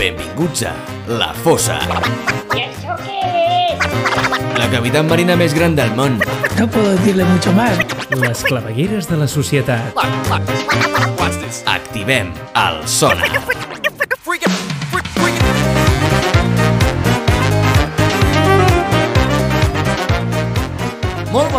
Benvinguts a La Fossa, ¿Y eso qué es? la cavitat marina més gran del món. No puedo decirle mucho más. Les clavegueres de la societat. Activem el sonar.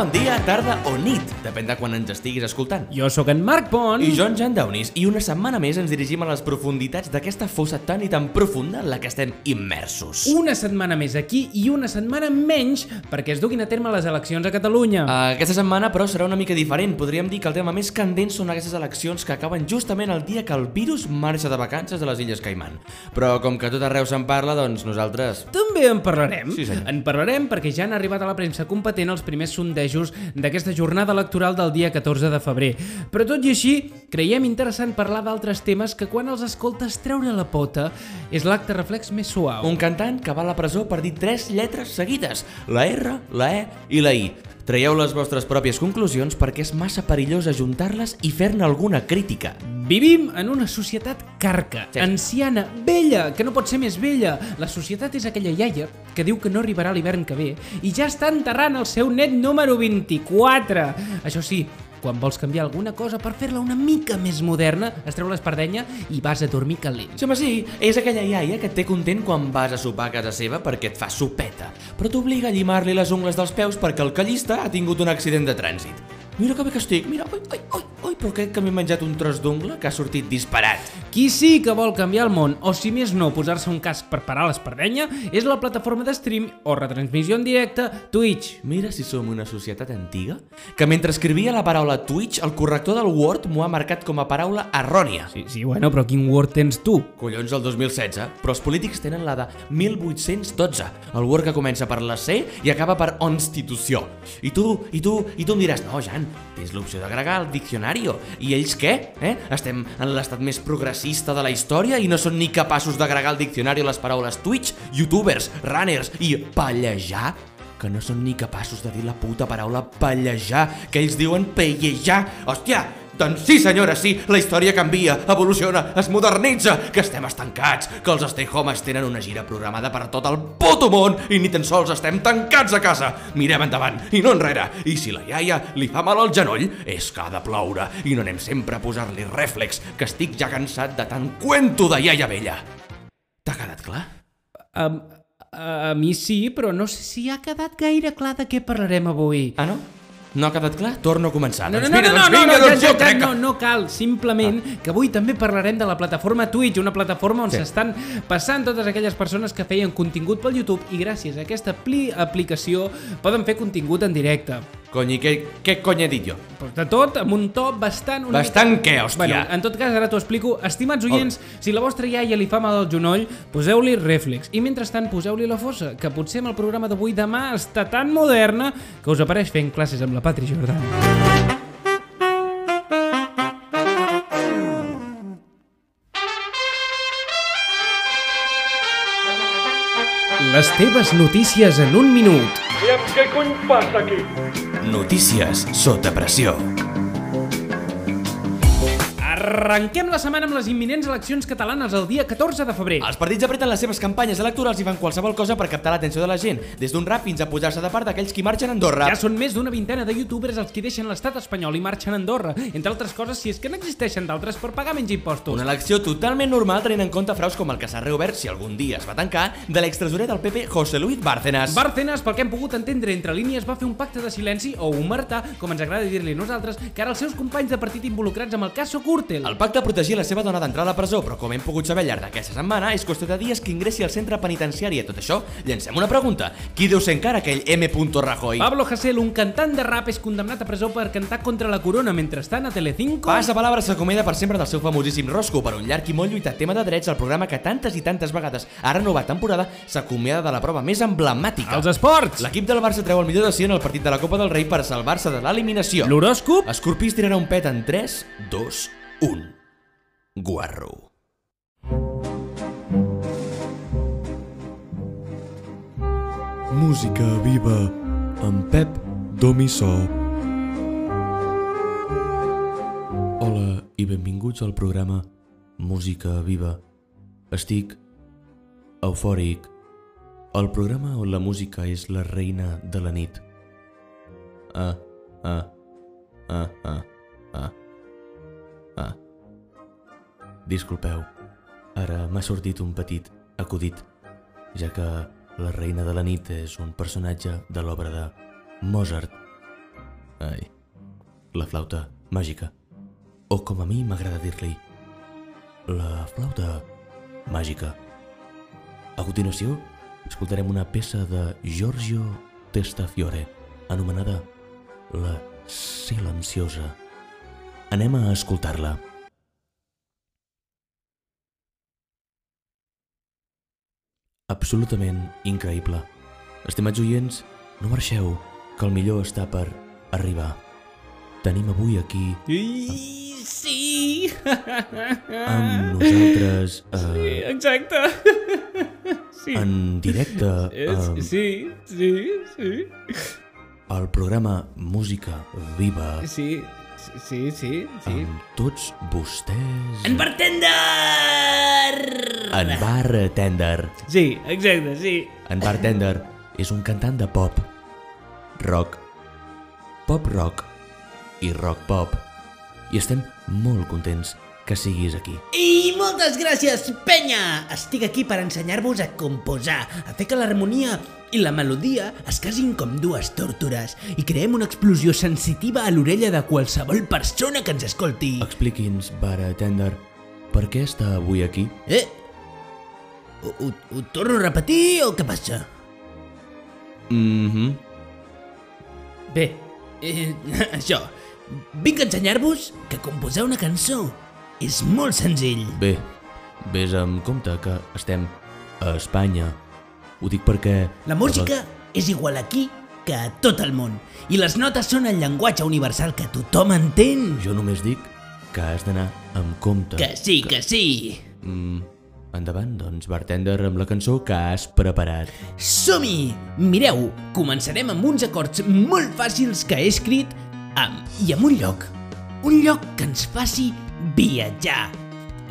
Bon dia, tarda o nit, depèn de quan ens estiguis escoltant. Jo sóc en Marc Pont. I jo, en Jan Downis, i una setmana més ens dirigim a les profunditats d'aquesta fossa tan i tan profunda en la que estem immersos. Una setmana més aquí i una setmana menys perquè es duguin a terme les eleccions a Catalunya. Uh, aquesta setmana, però, serà una mica diferent. Podríem dir que el tema més candent són aquestes eleccions que acaben justament el dia que el virus marxa de vacances a les Illes Caimán. Però com que tot arreu se'n parla, doncs nosaltres... També en parlarem. Sí, senyor. En parlarem perquè ja han arribat a la premsa competent els primers sondejos d'aquesta jornada electoral del dia 14 de febrer. Però tot i així, creiem interessant parlar d'altres temes que quan els escoltes treure la pota és l'acte reflex més suau. Un cantant que va a la presó per dir tres lletres seguides, la R, la E i la I. Traieu les vostres pròpies conclusions perquè és massa perillós ajuntar-les i fer-ne alguna crítica. Vivim en una societat carca, Sí. anciana, vella, que no pot ser més vella. La societat és aquella iaia que diu que no arribarà l'hivern que ve i ja està enterrant el seu net número 24. Això sí, quan vols canviar alguna cosa per fer-la una mica més moderna, es treu l'espardenya i vas a dormir calent. Sí, home, sí, és aquella iaia que et té content quan vas a sopar a casa seva perquè et fa sopeta, però t'obliga a llimar-li les ungles dels peus perquè el callista ha tingut un accident de trànsit. Mira que bé que estic, mira, oi, oi, oi, oi, però crec que m'he menjat un tros d'ungla que ha sortit disparat. Qui sí que vol canviar el món, o si més no, posar-se un casc per parar l'espardenya, és la plataforma de stream o retransmissió en directe Twitch. Mira si som una societat antiga, que mentre escrivia la paraula Twitch, el corrector del Word m'ho ha marcat com a paraula errònia. Sí, sí, bueno, però quin Word tens tu? Collons, el 2016, però els polítics tenen la de 1812, el Word que comença per la C i acaba per Constitució. I tu, i tu, i tu em diràs, no, Jan, tens l'opció d'agregar el diccionari. I ells què? Eh? Estem en l'estat més progressista de la història i no són ni capaços d'agregar al diccionari les paraules Twitch, youtubers, runners i pallejar? que no són ni capaços de dir la puta paraula pallejar, que ells diuen pellejar. Hòstia, doncs sí, senyora, sí, la història canvia, evoluciona, es modernitza, que estem estancats, que els stay homes tenen una gira programada per tot el puto món i ni tan sols estem tancats a casa. Mirem endavant i no enrere. I si la iaia li fa mal al genoll, és que ha de ploure i no anem sempre a posar-li rèflex, que estic ja cansat de tant cuento de iaia vella. T'ha quedat clar? Um, a mi sí, però no sé si ha quedat gaire clar de què parlarem avui. Ah, no? No ha quedat clar? Torno a començar. No, no, doncs no, mira, no, no, doncs no, vinga, no, doncs ja, ja, no, no cal, simplement que avui també parlarem de la plataforma Twitch, una plataforma on Sí. s'estan passant totes aquelles persones que feien contingut pel YouTube i gràcies a aquesta apli aplicació poden fer contingut en directe. Cony, què, què cony he dit jo? De tot, amb un to bastant... Una Bastant mica... què, hòstia? Bueno, en tot cas, ara t'ho explico. Estimats oients, si la vostra iaia li fa mal al genoll, poseu-li rèflex. I mentrestant, poseu-li la fossa, que potser amb el programa d'avui demà està tan moderna que us apareix fent classes amb la Patri Jordan. Les teves notícies en un minut. Aviam, què cony passa aquí? Notícies sota pressió. Arrenquem la setmana amb les imminents eleccions catalanes el dia 14 de febrer. Els partits apreten les seves campanyes electorals i fan qualsevol cosa per captar l'atenció de la gent, des d'un rap fins a posar-se de part d'aquells qui marxen a Andorra. Ja són més d'una vintena de youtubers els qui deixen l'estat espanyol i marxen a Andorra, entre altres coses si és que n'existeixen d'altres per pagar menys impostos. Una elecció totalment normal tenint en compte fraus com el que s'ha reobert, si algun dia es va tancar, de l'extresorer del PP José Luis Bárcenas. Bárcenas, pel que hem pogut entendre entre línies, va fer un pacte de silenci o un martà, com ens agrada dir-li nosaltres, que ara els seus companys de partit involucrats amb el cas Gürtel. El pacte protegia la seva dona d'entrar a la presó, però com hem pogut saber al llarg d'aquesta setmana, és qüestió de dies que ingressi al centre penitenciari. A tot això, llancem una pregunta. Qui deu ser encara aquell M. Rajoy? Pablo Hasél, un cantant de rap, és condemnat a presó per cantar contra la corona mentrestant a Telecinco. Passa palabra s'acomiada per sempre del seu famosíssim Rosco per un llarg i molt lluitat tema de drets al programa que tantes i tantes vegades ha renovat temporada s'acomiada de la prova més emblemàtica. Els esports! L'equip del Barça treu el millor de si en el partit de la Copa del Rei per salvar-se de l'eliminació. L'horòscop? Escorpí es tirarà un pet en 3, 2, 1. Guarro. Música viva amb Pep Domissó. Hola i benvinguts al programa Música Viva. Estic Eufòric, el programa on la música és la reina de la nit. Ah, ah, ah, ah, ah. Disculpeu, ara m'ha sortit un petit acudit, ja que la reina de la nit és un personatge de l'obra de Mozart. Ai, la flauta màgica. O com a mi m'agrada dir-li, la flauta màgica. A continuació, escoltarem una peça de Giorgio Testafiore, anomenada La Silenciosa. Anem a escoltar-la. Absolutament increïble. Estimats oients, no marxeu, que el millor està per arribar. Tenim avui aquí I, sí! amb nosaltres eh, Exacte! Sí. en directe eh, sí, sí, sí. al programa Música Viva Sí, sí, sí, sí. amb tots vostès En bartender! en Bartender. Sí, exacte, sí. En Bartender és un cantant de pop, rock, pop rock i rock pop. I estem molt contents que siguis aquí. I moltes gràcies, penya! Estic aquí per ensenyar-vos a composar, a fer que l'harmonia i la melodia es casin com dues tórtores i creem una explosió sensitiva a l'orella de qualsevol persona que ens escolti. Expliqui'ns, Bartender, per què està avui aquí? Eh? Ho, ho, ho torno a repetir o què passa? Mhm. Bé, eh, això. Vinc a ensenyar-vos que composar una cançó és molt senzill. Bé, vés amb compte que estem a Espanya. Ho dic perquè... La música és igual aquí que a tot el món. I les notes són el llenguatge universal que tothom entén. Jo només dic que has d'anar amb compte. Que sí, que sí. Mm, endavant, doncs, bartender, amb la cançó que has preparat. Som-hi! Mireu, començarem amb uns acords molt fàcils que he escrit amb, i amb un lloc. Un lloc que ens faci viatjar.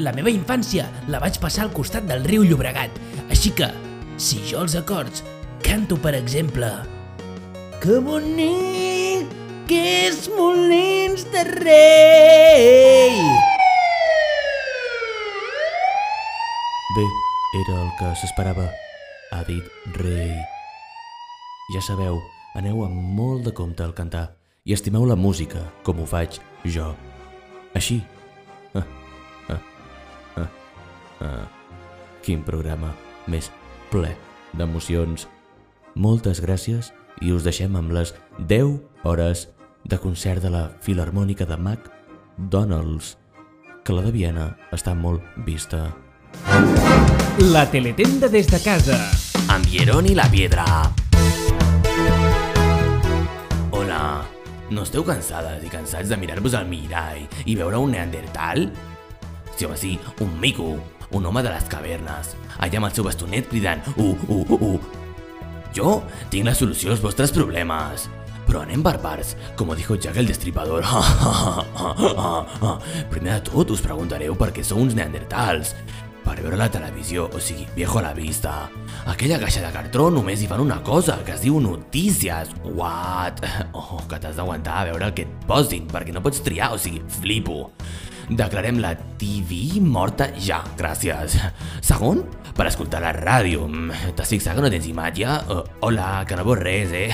La meva infància la vaig passar al costat del riu Llobregat, així que, si jo els acords canto, per exemple... Que bonic que és Molins de Rei! Bé, era el que s'esperava, ha dit rei. Ja sabeu, aneu amb molt de compte al cantar i estimeu la música, com ho faig jo. Així. Ah. Quin programa més ple d'emocions. Moltes gràcies i us deixem amb les 10 hores de concert de la Filarmònica de McDonald's, que la de Viena està molt vista. La teletenda des de casa. Amb Hierón i la Piedra. Hola, no esteu cansades i cansats de mirar-vos al mirall i veure un neandertal? Sí, home, sí, un mico, un home de les cavernes, allà amb el seu bastonet cridant uh, uh, uh, uh. Jo tinc la solució als vostres problemes. Però anem barbars, com dijo Jack el Destripador. Primer de tot us preguntareu per què sou uns neandertals. Per veure la televisió, o sigui, viejo a la vista. Aquella caixa de cartró només hi fan una cosa, que es diu notícies. What? Oh, que t'has d'aguantar a veure el que et posin, perquè no pots triar, o sigui, flipo. Declarem la TV morta ja, gràcies. Segon, per escoltar la ràdio. T'has fixat que no tens imatge? Uh, hola, que no veus res, eh?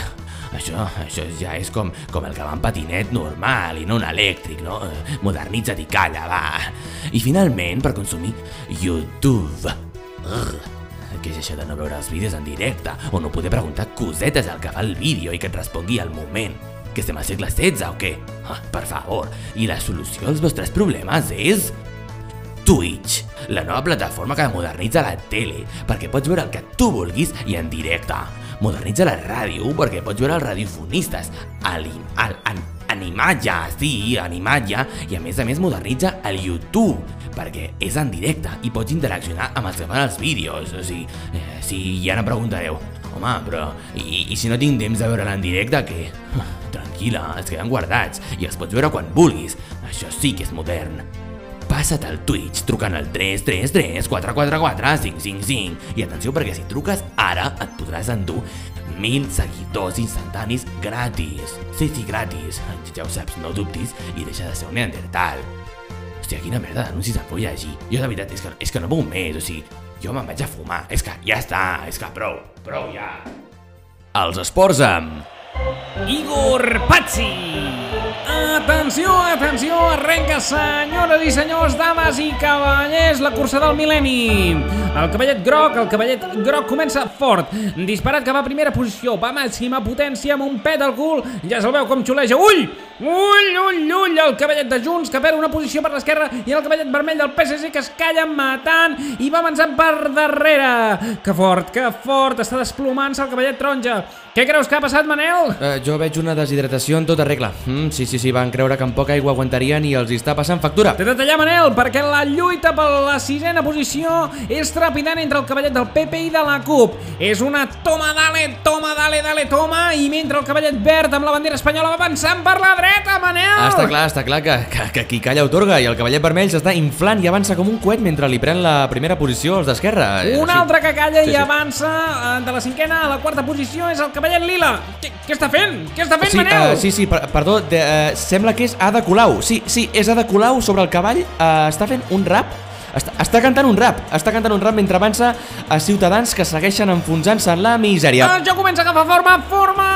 Això, això ja és com, com el que va en patinet normal i no un elèctric, no? Eh, Modernitza't i calla, va. I finalment, per consumir YouTube. Ugh. Què és això de no veure els vídeos en directe o no poder preguntar cosetes al que fa el vídeo i que et respongui al moment? Que estem al segle XVI o què? Ah, per favor, i la solució als vostres problemes és... Twitch, la nova plataforma que modernitza la tele perquè pots veure el que tu vulguis i en directe. Modernitza la ràdio perquè pots veure els radiofonistes alim, al, an, animatge, sí, animatge, i a més a més modernitza el YouTube perquè és en directe i pots interaccionar amb els que fan els vídeos. O sigui, eh, sí, i ara em preguntareu, home, però i, i si no tinc temps de veure'l en directe, què? Tranquil·la, es queden guardats i els pots veure quan vulguis. Això sí que és modern. passa't al Twitch trucant al 333 444 555 i atenció perquè si truques ara et podràs endur 1.000 seguidors instantanis gratis. Sí, sí, gratis. Ja ho saps, no dubtis i deixa de ser un neandertal. Hòstia, quina merda d'anuncis em vull llegir. Jo de veritat, és que, és que no puc més, o sigui, jo me'n vaig a fumar. És que ja està, és que prou, prou ja. Els esports amb... Igor Pazzi! Atenció, atenció, arrenca, senyores i senyors, dames i cavallers, la cursa del mil·lenni. El cavallet groc, el cavallet groc comença fort, disparat cap a primera posició, va a màxima potència amb un pet al cul, ja se'l veu com xuleja, ull! Ull, ull, ull, el cavallet de Junts que perd una posició per l'esquerra i el cavallet vermell del PSC que es calla matant i va avançant per darrere. Que fort, que fort, està desplomant-se el cavallet taronja. Què creus que ha passat, Manel? Eh, jo veig una deshidratació en tota regla. Mm, sí, sí, sí, van creure que amb poca aigua aguantarien i els està passant factura. T'he de tallar, Manel, perquè la lluita per la sisena posició és trepidant entre el cavallet del PP i de la CUP. És una toma, dale, toma, dale, dale, toma, i mentre el cavallet verd amb la bandera espanyola va avançant per la dreta, Manel! Ah, està clar, està clar que, que, que qui calla otorga i el cavallet vermell s'està inflant i avança com un coet mentre li pren la primera posició als d'esquerra. Eh, Un sí. altre que calla Sí, i sí. avança eh, de la cinquena a la quarta posició és el cavallet lila. Què, què està fent? Què està fent, Sí, Manel? uh, sí, sí, per, perdó, de, uh, sembla que és Ada Colau. Sí, sí, és Ada Colau sobre el cavall, uh, està fent un rap, està, està cantant un rap, està cantant un rap mentre avança a ciutadans que segueixen enfonsant-se en la misèria. El joc comença a agafar forma, forma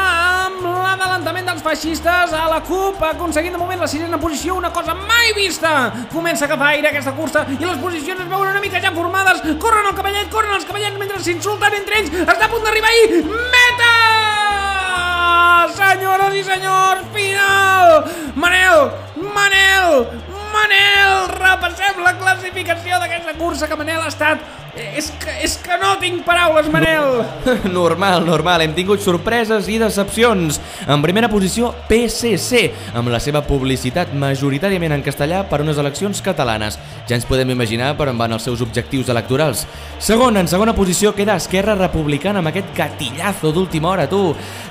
amb l'adelantament dels feixistes a la CUP, aconseguint de moment la sisena posició, una cosa mai vista. Comença a agafar aire aquesta cursa i les posicions es veuen una mica ja formades. Corren el cavallet, corren els cavallets mentre s'insulten entre ells. Està a punt d'arribar i... Meta! Senyores i senyors, final! Manel! Manel! Manel! Repassem la classificació d'aquesta cursa que Manel ha estat... És que, és que no tinc paraules, Manel! Normal, normal, hem tingut sorpreses i decepcions. En primera posició, PCC, amb la seva publicitat majoritàriament en castellà per unes eleccions catalanes. Ja ens podem imaginar per on van els seus objectius electorals. Segon, en segona posició queda Esquerra Republicana amb aquest gatillazo d'última hora, tu.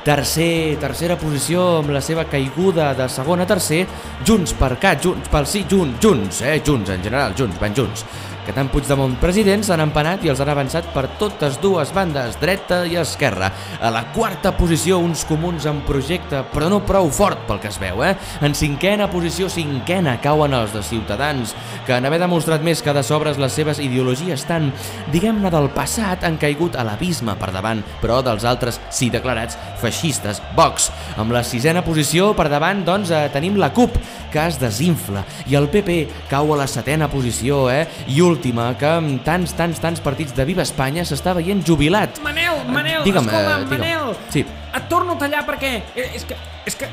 Tercer, tercera posició amb la seva caiguda de segon a tercer, Junts per Cat, Junts pel sí, Junts, Junts, eh, Junts en general, Junts, van Junts que tant Puigdemont president s'han empanat i els han avançat per totes dues bandes, dreta i esquerra. A la quarta posició, uns comuns en projecte, però no prou fort pel que es veu, eh? En cinquena posició, cinquena, cauen els de Ciutadans, que en haver demostrat més que de sobres les seves ideologies tan, diguem-ne, del passat, han caigut a l'abisme per davant, però dels altres, sí declarats, feixistes, Vox. Amb la sisena posició, per davant, doncs, eh, tenim la CUP, que es desinfla, i el PP cau a la setena posició, eh? I última, que amb tants, tants, tants partits de Viva Espanya s'està veient jubilat. Manel, Manel, Digue'm, escolta, eh, digue'm. Manel. Sí. Et torno a tallar perquè... eh, És que... És que...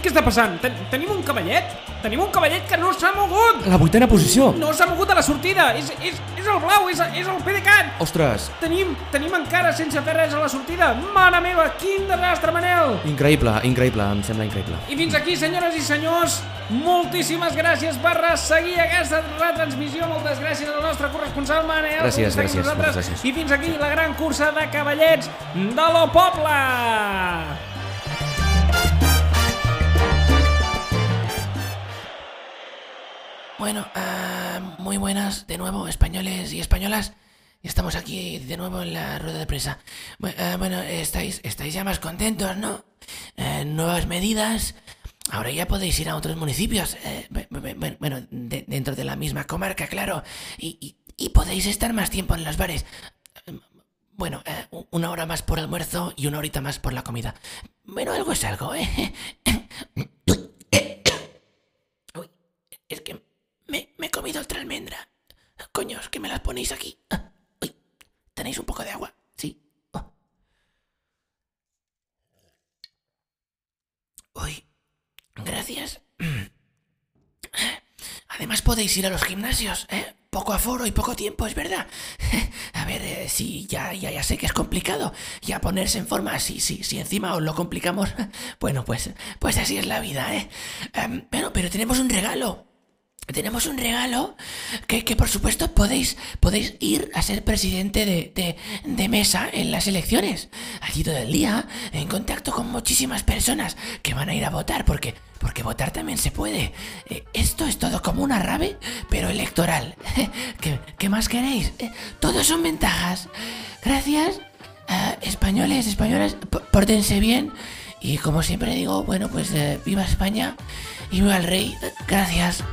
Què està passant? Ten tenim un cavallet? Tenim un cavallet que no s'ha mogut! La vuitena posició! No s'ha mogut a la sortida! És, és, és el blau, és, és el PDeCAT! Ostres, Tenim, tenim encara sense fer res a la sortida! Mare meva, quin desastre, Manel! increïble, increïble, em sembla increïble. I fins aquí, senyores i senyors, moltíssimes gràcies per seguir aquesta retransmissió. Moltes gràcies al nostre corresponsal Manel. Gràcies, gràcies, gràcies. I fins aquí la gran cursa de cavallets de lo poble. Bueno, ah, muy buenas de nuevo, españoles y españolas. Estamos aquí de nuevo en la rueda de prensa. Ah, Bueno, estáis, estáis ya más contentos, ¿no? Eh, nuevas medidas. Ahora ya podéis ir a otros municipios. eh, bu- bu- bu- bueno, de- dentro de la misma comarca, claro. Y, y- y podéis estar más tiempo en los bares. Eh, Bueno, eh, una hora más por almuerzo y una horita más por la comida. Bueno, algo es algo, ¿eh? Ponéis aquí. Ah, Uy, ¿tenéis un poco de agua? Sí. Oh. Uy, gracias. Además podéis ir a los gimnasios, ¿eh? Poco aforo y poco tiempo, es verdad. A ver, eh, sí, ya, ya, ya sé que es complicado. Ya ponerse en forma, sí, sí, si encima os lo complicamos. Bueno, pues, pues así es la vida, ¿eh? Em, pero, pero tenemos un regalo. Tenemos un regalo que, que por supuesto podéis, podéis ir a ser presidente de, de, mesa en las elecciones. Allí todo el día, en contacto con muchísimas personas que van a ir a votar, porque, porque votar también se puede. Eh, esto es todo como una rave, pero electoral. ¿Qué, qué más queréis? Eh, todos son ventajas. Gracias, eh, españoles, españolas, pórtense bien. Y como siempre digo, bueno, pues eh, viva España y viva el rey. Eh, Gracias.